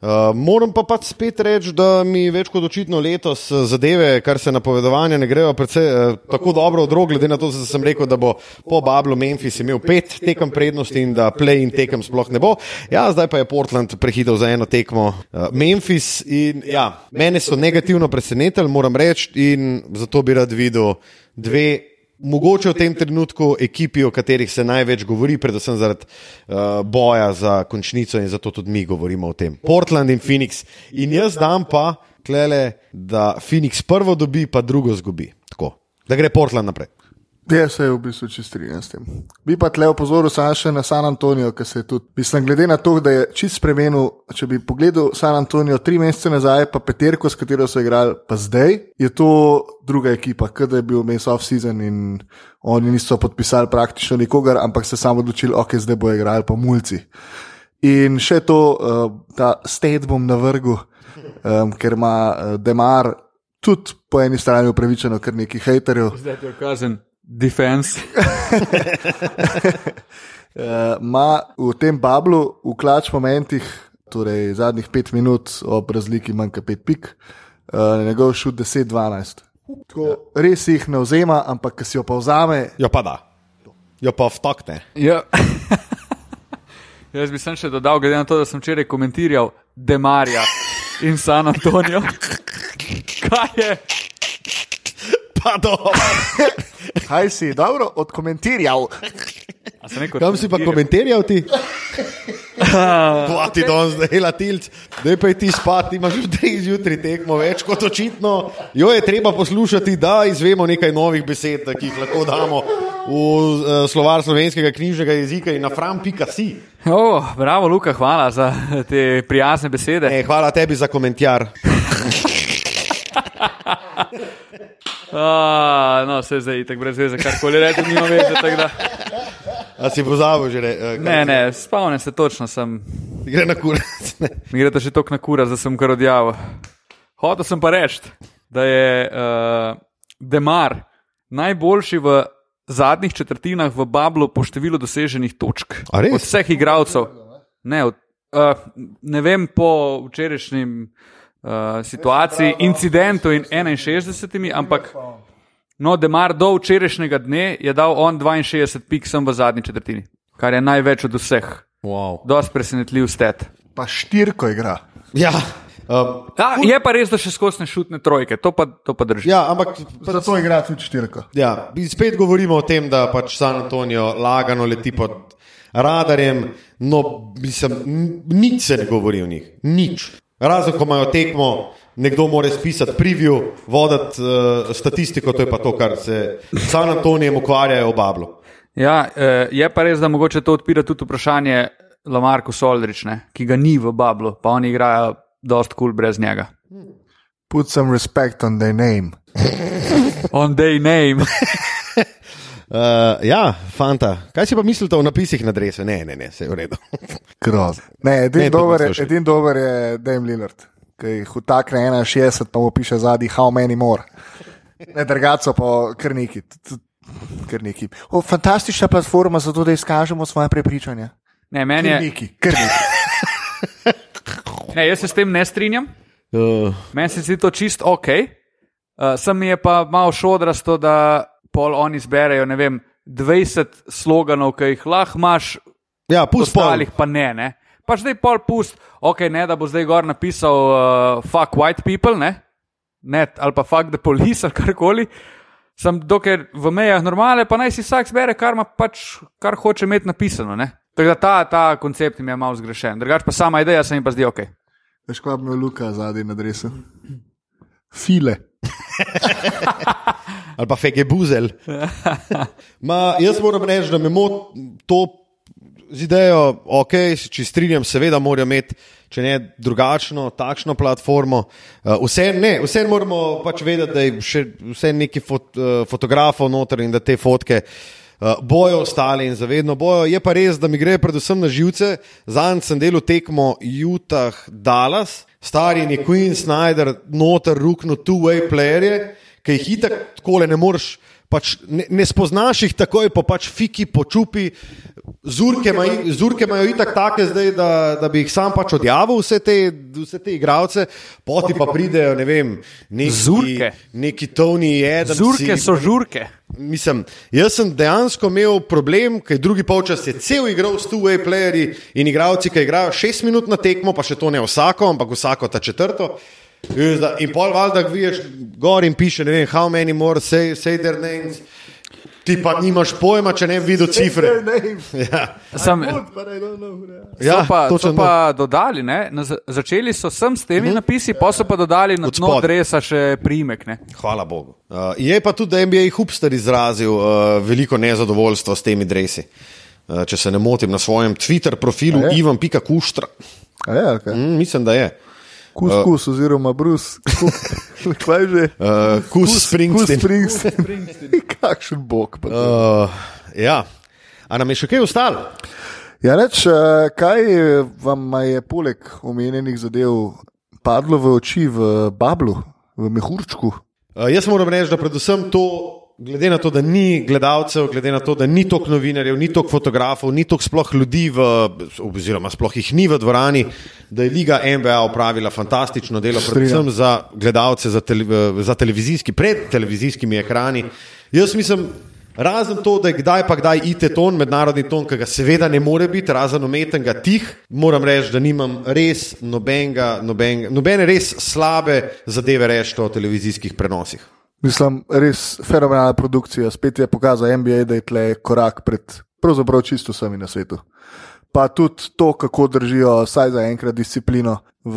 Uh, moram pa pač spet reči, da mi več kot očitno letos eh, zadeve, kar se napovedovanja ne grejo, predvsej uh, tako dobro od rok, glede na to, da sem rekel, da bo po Bablu Memphis imel pet tekem prednosti in da play in tekem sploh ne bo. Ja, zdaj pa je Portland prehitel za eno tekmo uh, Memphis in ja, mene so negativno presenetili, moram reči, in zato bi rad videl dve mogoče v tem trenutku ekipi, o katerih se največ govori, predvsem zaradi uh, boja za končnico in zato tudi mi govorimo o tem. Portland in Phoenix. In jaz dam pa, klele, da Phoenix prvo dobi, pa drugo zgubi. Tako, da gre Portland naprej. Jaz se v bistvu čist strinjam s tem. Bi pa tle opozoril še na San Antonijo, ki se je tudi, mislim, glede na to, da je čist spremenil. Če bi pogledal San Antonijo tri mesece nazaj, pa peterko, s katero so igrali, pa zdaj, je to druga ekipa, kot da je bil mes off-season in oni niso podpisali praktično nikogar, ampak se samo odločili, ok, zdaj bo igrali pa mulci. In še to, uh, ta state bom navrgel, um, ker ima uh, Demar tudi po eni strani upravičeno kar nekaj haterjev. Zdaj je kazen. Defense. ima v tem bablu, v klač momentih, torej zadnjih pet minut, ob razliki manjka pet pik, uh, njegov šut 10-12. Tako, res jih ne vzema, ampak ki si jo pa vzame, Jo pa da, jo pa vtokne. Ja. Jaz bi sem še dodal, glede na to, da sem včeraj komentiral Demarja in San Antonijo. Kaj je? Pa dobro. kaj si dobro odkomentiral. Kam si pa komentiral ti? Dva ti danes zdaj latilc, da pa ti spat, imaš že dve zjutraj tekmo, več kot očitno. Jo je treba poslušati, da izvemo nekaj novih besed, ki jih lahko damo v uh, slovar slovenskega knjižnega jezika in na fram.si. Oh, bravo, Luka, hvala za te prijazne besede. E, hvala tebi za komentar. A, no, se zdaj tako brez veze, karkoli reče, nima veze. tako A si pozabil že? Re, uh, Ne, ne, spomnim se točno, sem, Gre na kurac. gre to že toliko na kura, da sem kar odjavil. Hotel sem pa reči, da je uh, Demar najboljši v zadnjih četrtinah v Bablu po številu doseženih točk. Od vseh igralcev. Ne, od, uh, ne vem po včerajšnjem uh, situaciji, incidentu in 61, ampak no, Demar do včerajšnjega dne je dal on 62 pik sem v zadnji četrtini, kar je največ od vseh. Wow. Dost presenetljiv stet. Pa štirko igra. Ja, um, Ja, je pa res, da še skozi ne šutne trojke, to pa, to pa drži. ja, ampak Zato igra tudi štirko. Ja, spet govorimo o tem, da pač San Antonijo lagano leti pod radarjem. No, mislim, nič se ne govori o njih, nič. Razen, ko imajo tekmo, nekdo mora spisati preview, voditi uh, statistiko, to je pa to, kar se San Antonijem ukvarjajo v Bablu. Ja, eh, je pa res, da mogoče to odpira tudi vprašanje Lamarku Soldrične, ki ga ni v Bablu, pa oni igrajo dost kul cool brez njega. Put some respect on their name. On day name. Uh, ja, fanta, kaj si pa mislite o napisih na dresu? Ne, ne, ne, vse je v redu. Grozno. Ne, edini dober, je- edin dober je Dame Lillard, ki jih utakne 61, pa mu piše zadnji how many more. Ne, drugače pa kar neki. Kar neki. O, fantastična platforma za to, da izkažemo svoje prepričanje. Ne, meni Kar je, neki, kar neki. ne, jaz se s tem ne strinjam, Uh, meni se zdi to čist ok. Uh, sem mi je pa malo šodrasto, da pol oni zberejo, ne vem, 20 sloganov, ki jih lahko imaš, ja, pust pol. ostalih pa ne. ne. Pa zdaj pol pust, ok, ne da bo zdaj gor napisal uh, fuck white people, ne? ne, ali pa fuck the police ali karkoli. Sem dokler v mejah normale, pa naj si vsak zbere, kar, ima pač, kar hoče imeti napisano. Ne? Tako da ta, ta koncept mi je malo zgrešen. Drugač pa sama ideja se mi pa zdi ok. Veš, kaj bi imel Luka zadnji na dresu? File. ali pa fege buzel. Ma, jaz moram reči, da me moti to z idejo, ok, če strinjam, seveda morajo imeti, če ne drugačno, takšno platformo. Uh, vse, ne, vse moramo pač vedeti, da je še vse neki fot, uh, fotografov noter in da te fotke. Uh, bojo ostali in zavedno bojo. Je pa res, da mi gre predvsem na živce. Zanj sem delal tekmo Utah, Dallas, stari in je Queen Snyder, noter, rukno, two-way playerje, ki jih itak tako ne moreš. Pač ne, ne spoznaš jih takoj, pa pač fiki, počupi. Zurke imajo, itak take zdaj, da, da bi jih sam pač odjavil, vse te, vse te igralce, poti pa pridejo, ne vem, neki, Zurke. neki Tony Adams. Zurke so žurke. Mislim, jaz sem dejansko imel problem, ker drugi polčas je cel igral s two-way playerji in igravci, ki igrajo šest minut na tekmo, pa še to ne vsako, ampak vsako ta četrto. In pol valjda vidiš gor in piše, ne vem, how many more say, say their names. Ti pa nimaš pojma, če ne bi videl cifre. Ja, Sam, ja so pa, točno so pa dodali, ne, na, za- začeli so sem s temi napisi, pa so pa dodali na dno spodaj. dresa še primek. Ne. Hvala Bogu. Uh, je pa tudi NBA Hubster izrazil uh, veliko nezadovoljstva s temi dresi. Uh, če se ne motim na svojem Twitter profilu, A je? Ivan Pika Kuštra. A je, okay. Mm, mislim, da je. Kus, kus, oziroma brus. Kaj že? Uh, Kus Springsteen. Springsteen. Kakšen bog. Uh, ja. A nam je še kaj ostalo? Ja, reč, eh, kaj vam je poleg omenjenih zadev padlo v oči v Bablu, v Mehurčku? Uh, jaz moram reči, da predvsem to, glede na to, da ni gledalcev, glede na to, da ni toliko novinarjev, ni toliko fotografov, ni toliko sploh ljudi, v, oziroma sploh jih ni v dvorani, da je Liga NBA opravila fantastično delo, predvsem za gledalce, za, tele, za televizijski, pred televizijskimi ekrani. Jaz mislim, Razen to, da je kdaj pa kdaj IT ton, mednarodni ton, ki ga seveda ne more biti, razen umetnega tih, moram reči, da nimam res nobenega, nobenega, nobene res slabe zadeve reči o televizijskih prenosih. Mislim, res fenomenalna produkcija. Spet je pokazal NBA, da je tle korak pred pravzaprav čisto vsemi na svetu. Pa tudi to, kako držijo, vsaj za enkrat, disciplino v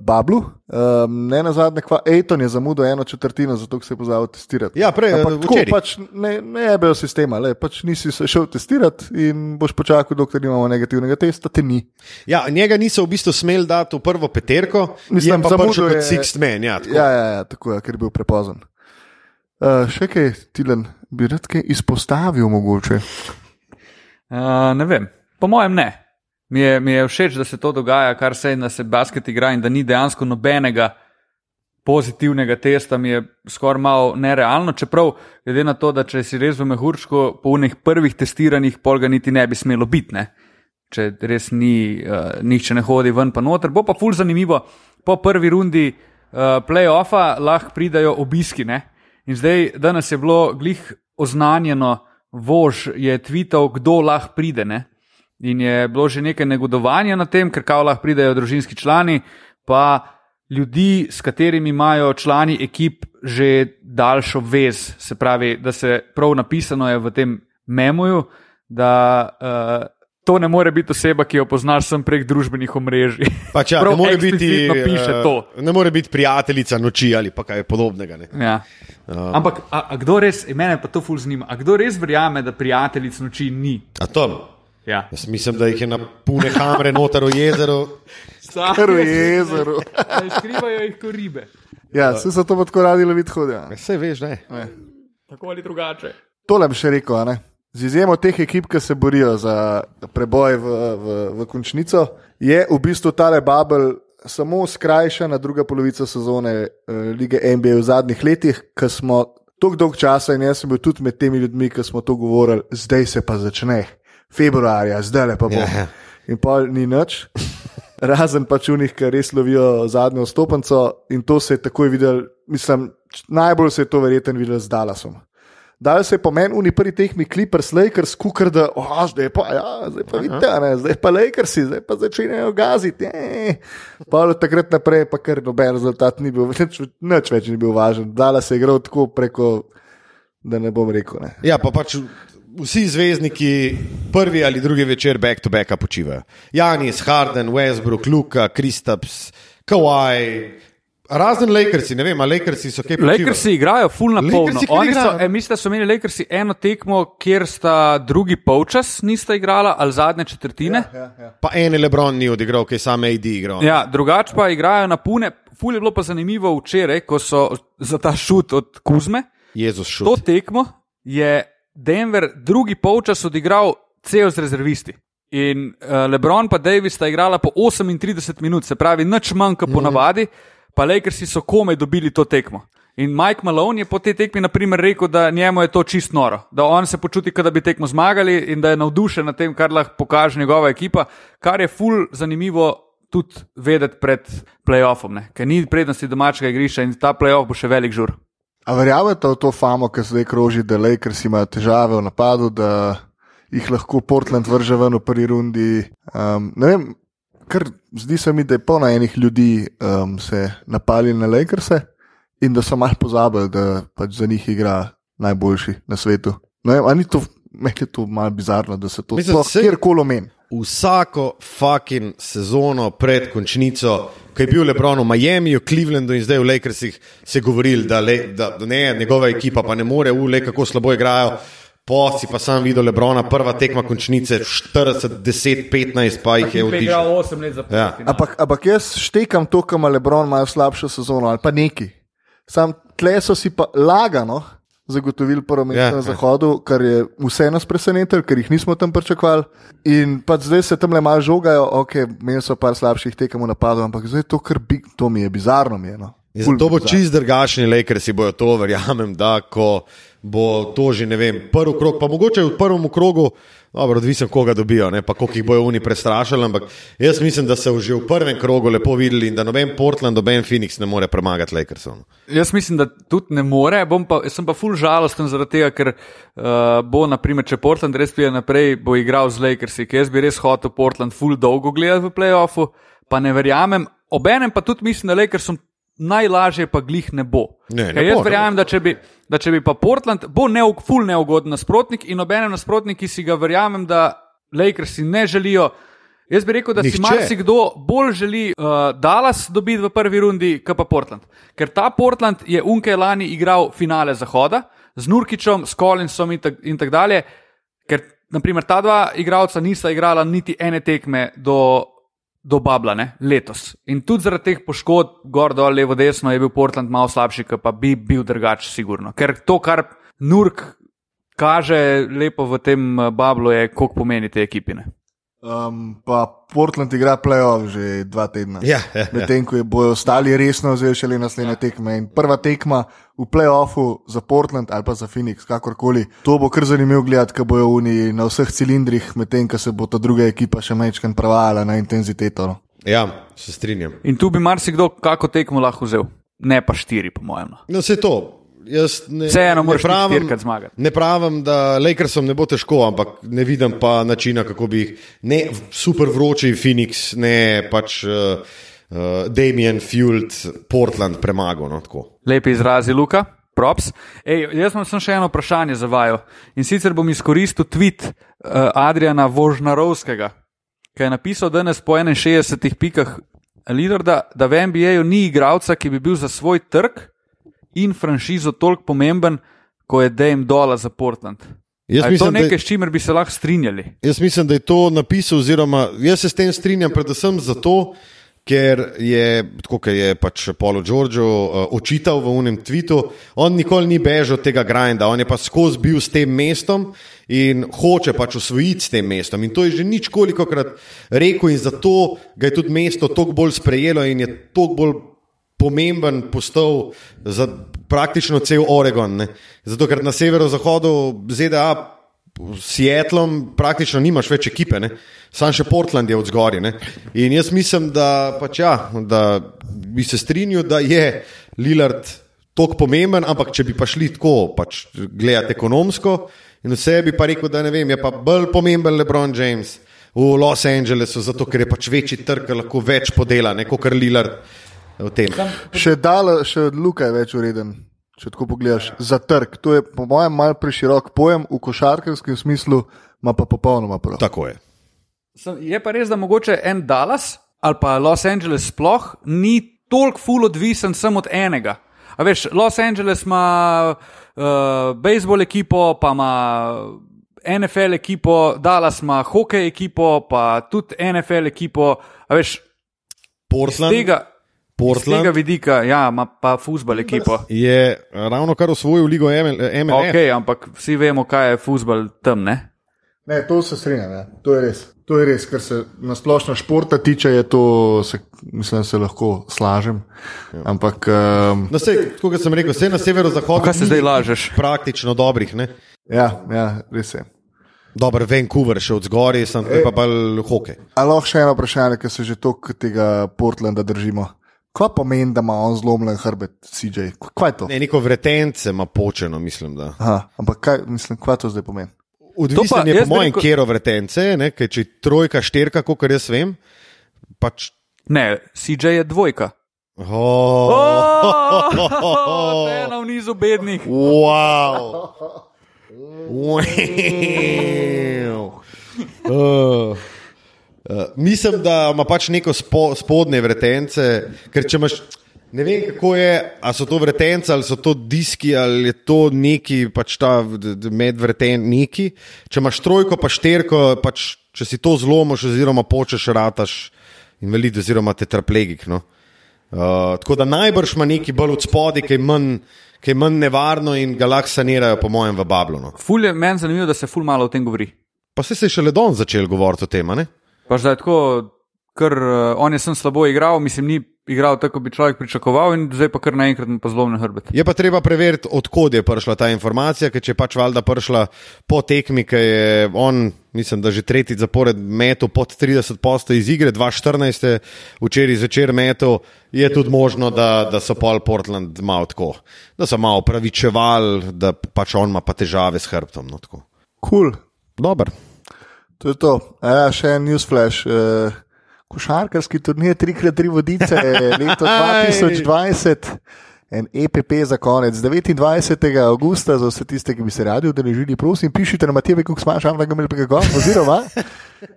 Bablu. Um, ne na zadnje, kva Ejton je zamudil eno četrtino, zato se je pozval testirati. Ja, prej, Ampak tako, včeraj. pač ne, ne je bil sistema, le, pač nisi se šel testirati in boš počakal, dokler nimamo negativnega testa, te ni. Ja, njega niso v bistvu smeli dati v prvo peterko, Mislim, je pa zamudil kot Sixth Man. Ja, tako. Ja, ja, ja tako je, ker je bil prepozen. Uh, še kaj, Tilen, bi rad kaj izpostavil mogoče? Uh, ne vem, po mojem ne. Mi je, mi je všeč, da se to dogaja, kar se da se basket igra in da ni dejansko nobenega pozitivnega testa, mi je skoraj malo nerealno. Čeprav, glede na to, da če si res v mehurčku, po unih prvih testiranjih, pol ga niti ne bi smelo biti. Ne? Če res ni, uh, nihče ne hodi ven pa noter. Bo pa ful zanimivo, po prvi rundi uh, playoffa lahko pridajo obiski. Ne? In zdaj, danes je bilo glih oznanjeno, vož je tweetal, kdo lahko pride. Ne? In je bilo že nekaj negodovanja na tem, ker kao lahko pridejo družinski člani, pa ljudi, s katerimi imajo člani ekip že daljšo vez. Se pravi, da se prav napisano je v tem memoju, da uh, to ne more biti oseba, ki jo poznaš sem prek družbenih omrežij. Pač, ja, ne, more biti, to. ne more biti prijateljica noči ali pa kaj podobnega. Ne. Ja. Ampak, a, a kdo res, mene pa to ful zanima, a kdo res verjame, da prijateljic noči ni? A to, Ja. jaz mislim, da jih je na pune kamere noter v jezeru. Kar v jezeru. Skrivajo jih kot ribe. Ja, se so to pa tako radi loviti hodijo. Vse veš, ne. Tako ali drugače. Tole bi še rekel, a ne. Z izjemo teh ekip, ki se borijo za preboj v, v, v končnico, je v bistvu tale Babel samo skrajšana druga polovica sezone uh, lige NBA v zadnjih letih, ko smo tako dolg časa in jaz sem bil tudi med temi ljudmi, ki smo to govorili, zdaj se pa začne, februarja, zdaj le pa bo. Ja, ja. In pa ni nič. Razen pač unih, ki res lovijo zadnjo stopenco, in to se je takoj videl, mislim, najbolj se je to verjetno videl z Dallasom. Dal se je pomen v prvi tehni Clippers, Lakers, kukar, da oh, zdaj pa, ja, zdaj pa vidite, ne, zdaj pa Lakersi, zdaj pa začenjajo gaziti. Pa od takrat naprej pa kar noben rezultat ni bil, nič, nič več ni bil važen. Dala se je igral tako preko, da ne bom rekel. Ne. Ja, pa pač vsi zvezdniki prvi ali drugi večer back to back počivajo. Janis, Harden, Westbrook, Luka, Kristaps, Kawhi. Razen Lakersi, ne vem, ali Lakersi so kaj počeli. Lakersi igrajo full na polno. E, mislim, da so imeli Lakersi eno tekmo, kjer sta drugi polčas nista igrala, ali zadnje četrtine. Ja, Pa en Lebron ni odigral, ki je sam AD igral. ja drugače pa igrajo na pune. Ful je bilo pa zanimivo včeraj, ko so za ta šut od Kuzme. Jezus šut. To tekmo je Denver drugi polčas odigral cel z rezervisti. In uh, Lebron pa Davis sta igrala po 38 minut, se pravi, nič manj kot ponavadi, pa Lakersi so komaj dobili to tekmo. In Mike Malone je po tej tekmi naprimer rekel, da njemu je to čist noro, da on se počuti, kot da bi tekmo zmagali in da je navdušen nad tem, kar lahko pokaže njegova ekipa, kar je ful zanimivo tudi vedeti pred playoffom, ne? ker ni prednosti domačega igrišča in ta playoff bo še velik žur. A verjamete v to famo, ki zdaj kroži, da Lakers imajo težave v napadu, da jih lahko Portland vrže ven v prvi rundi? Um, ne vem, kar zdi se mi, da je polno enih ljudi um, se napali na Lakers in da so malo pozabili, da pač za njih igra najboljši na svetu. Ne vem, a ni to, meni je to malo bizarno, da se to sploh saj- kjerkoli omeni. Vsako fucking sezono pred končnico, ko je bil Lebron v Miamiju, Clevelandu in zdaj v Lakersih, se govorili, da, le, da ne, njegova ekipa pa ne more, ule kako slabo igrajo. Po si pa sam videl Lebrona, prva tekma končnice 40, 10, 15, pa jih je odišel. 8 let za Ja. Ampak, ampak jaz štekam to, kar ima Lebron, slabšo sezono ali pa neki. Sam tle so si pa lagano zagotovili prvo mesto Ja, ja, na ja. zahodu, kar je vse nas presenetilo, ker jih nismo tam pričakovali. In pa zdaj se tam le malo žogajo, ok, imeli so par slabših tekem v napadu, ampak zdaj to, kar bi, to mi je bizarno. Mi je, no. In Zato bo čist drugačni Lakersi, bojo to, verjamem, da ko bo to že, ne vem, prvi krog, pa mogoče v prvem krogu, dobro, odvisen, koga dobijo, ne, pa koliko jih bojo oni prestrašili, ampak jaz mislim, da so že v prvem krogu lepo videli in da noben Portland, noben Phoenix ne more premagati Lakersov. no. Jaz mislim, da tudi ne more, bom pa, sem pa ful žalosten zaradi tega, ker uh, bo, naprimer, če Portland res pride naprej, bo igral z Lakersi, ker jaz bi res hotel Portland ful dolgo gledati v playoffu, pa ne verjamem. Obenem pa tudi mislim, da Lakersom najlažje pa glih ne bo. Ne, ne Ker jaz bo, verjamem, da če, bi, da če bi pa Portland, bo neug, ful neugoden nasprotnik in obenem nasprotnik, ki si ga verjamem, da Lakersi ne želijo. Jaz bi rekel, da Nihče. si marsikdo bolj želi uh, Dallas dobiti v prvi rundi, kot pa Portland. Ker ta Portland je Unke lani igral finale Zahoda z Nurkičem, s Collinsom in tako tak dalje. Ker, naprimer, ta dva igralca nista igrala niti ene tekme do, do Babla ne, letos. In tudi zaradi teh poškodb, gor dol, levo, desno, je bil Portland malo slabši, pa bi bil drugač, sigurno. Ker to, kar Nurk kaže lepo v tem eh, Bablu, je, koliko pomeni te ekipine. Um, pa Portland igra playoff že dva tedna. Ja, ja, ja. Medtem ko je bojo ostali resno vzeli šele naslednje tekme. In prva tekma v playoffu za Portland ali pa za Phoenix, kakorkoli. To bo kar zanimivo gledati, ko bojo oni na vseh cilindrih, medtem ko se bo ta druga ekipa še mečkan prevajala na intenziteto. No. Ja, se strinjam. In tu bi marsikdo kako tekmo lahko vzel, ne pa štiri, po mojem. No. No, vse to. Jaz ne, Vseeno moraš ne pravim, štirikrat zmagati. ne pravim, da Lakersom ne bo težko, ampak ne vidim pa načina, kako bi jih ne super vroči Phoenix, ne pač uh, uh, Damien Fuelt, Portland premagal. No, tako. Lepi izrazi, Luka. Props. Ej, jaz samo še eno vprašanje za vaju. In sicer bom izkoristil tweet uh, Adriana Vožnarovskega, ki je napisal danes po 61 pikah Lidarda, da v NBA-ju ni igralca, ki bi bil za svoj trg in franšizo toliko pomemben, kot je Dame Dola za Portland. Jaz to mislim, da je- nekaj, s čimer bi se lahko strinjali. Jaz mislim, da je to napisal, oziroma jaz se s tem strinjam, predvsem zato, ker je, tako kot je pač Paulo Giorgio uh, očital v unem tvitu, on nikoli ni bežal od tega grinda, on je pa skozi bil s tem mestom in hoče pač osvojiti s tem mestom. In to je že nič koliko krat rekel, in zato ga je tudi mesto toliko bolj sprejelo in je toliko bolj pomemben postal za praktično cel Oregon. Ne. Zato, ker na severozahodu ZDA, s Seattlom, praktično nimaš več ekipe, ne. sam še Portland je od zgoraj. ne. In jaz mislim, da, pač ja, da bi se strinjal, da je Lillard tako pomemben, ampak če bi pa šli tako, pač gledati ekonomsko, in vse bi pa rekel, da ne vem, je pa bolj pomemben LeBron James. V Los Angelesu, zato ker je pač večji trg, lahko več podela, ne kot Lillard v tem. Še, dal, še Luka je več ureden, če tako pogledaš. Za trg. To je po mojem mal preširok pojem, v košarkarskem smislu ima pa popolnoma prav. Tako je. Sem- Je pa res, da mogoče en Dallas ali pa Los Angeles sploh ni toliko ful odvisen samo od enega. A veš, Los Angeles ima uh, bejzbol ekipo, pa ima NFL ekipo, Dallas ima hokej ekipo, pa tudi NFL ekipo. A veš, Portland, tega, z Portland tega vidika, ja, ima pa futbol ekipo. je ravno kar osvojil ligo MLS. Ok, ampak vsi vemo, kaj je futbol tam, ne? Ne, to se strinjam, ja. to je res. To je res, kar se na splošno športa tiče, je to, se, mislim, se lahko slažem. Ampak um, No, sej, kot sem rekel, vse na severozahodu. Kaj se zdaj lažeš? Praktično dobrih, ne? ja, ja, res je. Dober Vancouver še od zgoraj, sem tukaj pa bolj hokej. A lahko še eno vprašanje, ker se že toliko tega Portlanda držimo. Kaj pomeni, da ima on zlomljen hrbet, CJ? Kaj je to? Ne, neko vretence ima počeno, mislim. Da. Aha, ampak kaj, mislim, kaj to zdaj pomeni? Odvisen pa je po mojem rekel- kero vretence, ne, ker če je trojka, štirka, kot jaz vem, pač. Ne, CJ je dvojka. Oh, Oh, ena v nizu bednih. wow. wow. Uh. Uh, mislim, da ima pač neko spo, spodnje vretence, ker če imaš. Ne vem, kako je, ali so to vretence, ali so to diski, ali je to neki pač ta medvreten neki. Če imaš trojko, pa šterko, pač, če si to zlomiš, oziroma počeš, rataš invalid, oziroma tetraplegik. No? Uh, tako da najbrž ima neki bolj od spodaj, ki je manj. Ki je manj nevarno in ga lahko sanirajo, po mojem, v Bablu. Ful je meni zanimivo, da se ful malo o tem govori. Pa se je šele don začel govoriti o tem. a ne? Pa zdaj tako, ker uh, on je sem slabo igral, mislim, ni igral tako, kot bi človek pričakoval, in zdaj pa kar naenkrat pa zlomljen hrbet. Je pa treba preveriti, odkot je prišla ta informacija, ker če je pač valjda prišla po tekmi, ki je on, mislim, da že tretji zapored metu pod 30 posto iz igre, 2014, je včeraj zvečer metu, je tudi možno, da, da so pol Portland malo tako, da so malo pravičevali, da pač on ima pa težave s hrbtom. No, tako. Kul, cool. Dober. To je to. A Ja, še en newsflash. Uh, košarkarski turnir 3x3 vodice, leto 2020. En EPP za konec 29. augusta, za vse tiste, ki bi se radi udeležili, prosim, pišite na Matije, kako smaš, ampak ga imeli ga oziroma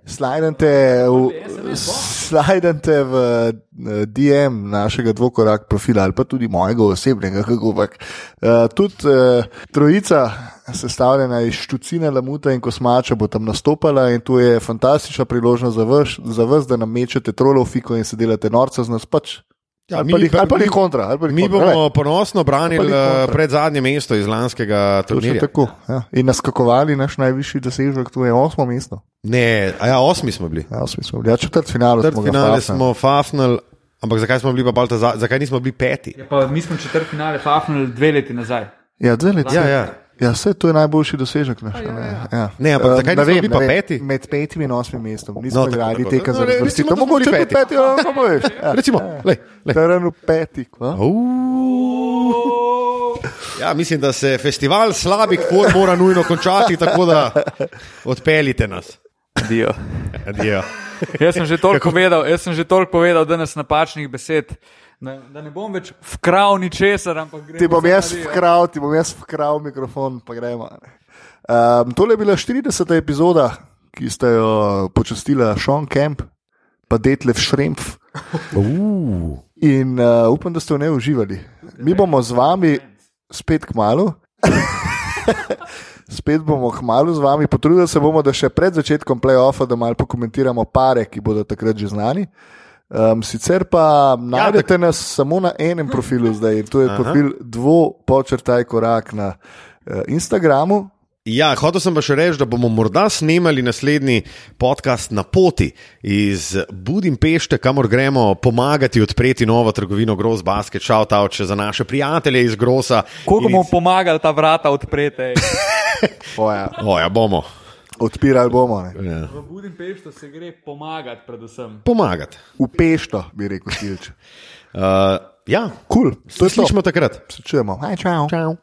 slajdite v, slajdite v eh, DM našega dvokorak profila ali pa tudi mojega osebnega, kako pač. Uh, tudi uh, trojica, sestavljena iz Štucina, Lamuta in Kosmača, bo tam nastopala in to je fantastična priložnost za vas, za vas da nam mečete trolov fiko in se delate norca z nas pač. Ja, ali pa mi- ni- ali pa mi- kontra. ali pa ni Mi kontra, bomo glej. ponosno branili pa eh, pred zadnje mesto iz lanskega turnirja. tako. Ja. In naskakovali naš najvišji dosežek, to je osmo mesto. Ne, a ja, osmi smo bili. Ja, osmi smo bili, ja, četrt finale. Četrt finale smo fafnili, ampak zakaj smo bili pa bolj ta za, zakaj nismo bili peti? Ja, pa mi smo četrt finale fafnili dve leti nazaj. Ja, dve leti. Ja, ja. Ja, vse to je najboljši dosežek. Naš, ja, ja. Ja. Ne, ampak Eh, zakaj ne vem, bili pa peti? Med petim in osmim mestom. No, Nismo tako, igrali tako. teka No, za ne, recimo, razvrstitev. da smo Mogoče bili tudi peti. peti, ja, kako veš. Ja. Recimo, lej, lej. Teren v petih. kva? Ja, mislim, da se festival slabih form mora nujno končati, tako da odpeljite nas. Dio. Adijo. Jaz sem že toliko povedal, jaz sem že toliko povedal danes napačnih besed, da, da ne bom več vkral ničesar, ampak gremo Ti bom jaz nadijo. vkral, ti bom jaz vkral mikrofon, pa gremo. Um, tole je bila 40. epizoda, ki ste jo počastila Sean Kemp, pa Detlef Šremf. Uh. In uh, upam, da ste v njej uživali. Mi bomo z vami spet k malu. Spet bomo k malu z vami, potrudili se bomo, da še pred začetkom playoffa, da malo pokomentiramo pare, ki bodo takrat že znani. Um, sicer pa najdete nas samo na enem profilu zdaj, to je Aha. profil dvo-počrtaj korak na uh, Instagramu. Ja, hotel sem pa še reči, da bomo morda snemali naslednji podcast na poti iz Budimpešte, kamor gremo pomagati odpreti novo trgovino Gross Basket, shout out še za naše prijatelje iz Grossa. Koliko bomo iz- pomagali ta vrata odpreti? Oja, O, ja, bomo. Odpirali bomo. Ne. Ja. V Budimpeštu se gre pomagati, predvsem. Pomagati. V pešto, bi rekel Silč. Uh, ja, Kul, cool, to. slišimo takrat. Se čujemo. Aj, čau. Čau.